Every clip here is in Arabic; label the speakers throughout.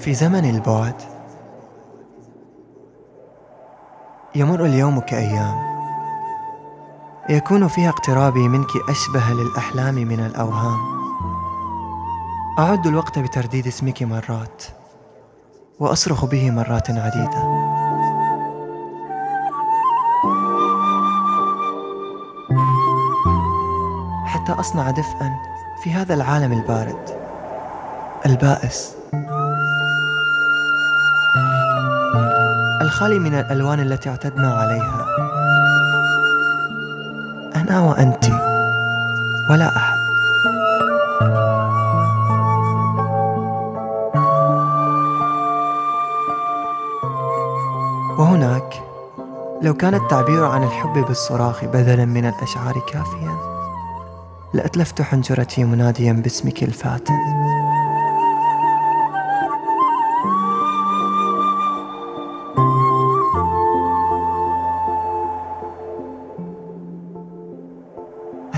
Speaker 1: في زمن البعد. يمر اليوم كأيام. يكون فيها اقترابي منك أشبه للأحلام من الأوهام. أعد الوقت بترديد اسمك مرات وأصرخ به مرات عديدة. حتى أصنع دفئا في هذا العالم البارد البائس. الخالي من الألوان التي اعتدنا عليها. أنا وأنت ولا أحد. وهناك لو كان التعبير عن الحب بالصراخ بدلا من الأشعار كافيا لأتلفت حنجرتي مناديا باسمك الفاتن.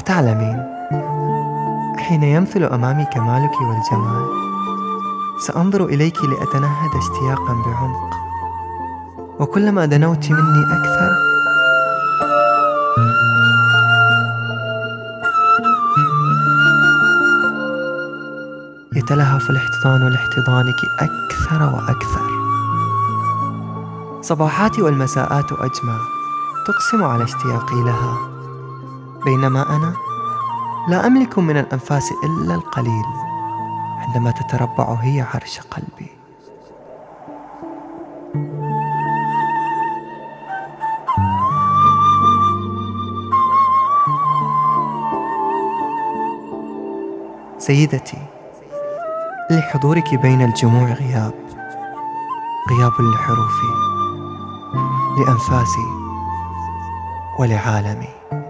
Speaker 1: أتعلمين حين يمثل أمامي كمالك والجمال سأنظر إليك لأتنهد اشتياقا بعمق. وكلما دنوت مني أكثر يتلهف الاحتضان لاحتضانك أكثر وأكثر. صباحاتي والمساءات أجمع تقسم على اشتياقي لها. بينما أنا لا أملك من الأنفاس إلا القليل عندما تتربع هي عرش قلبي. سيدتي لحضورك بين الجموع غياب غياب لحروفي لأنفاسي ولعالمي.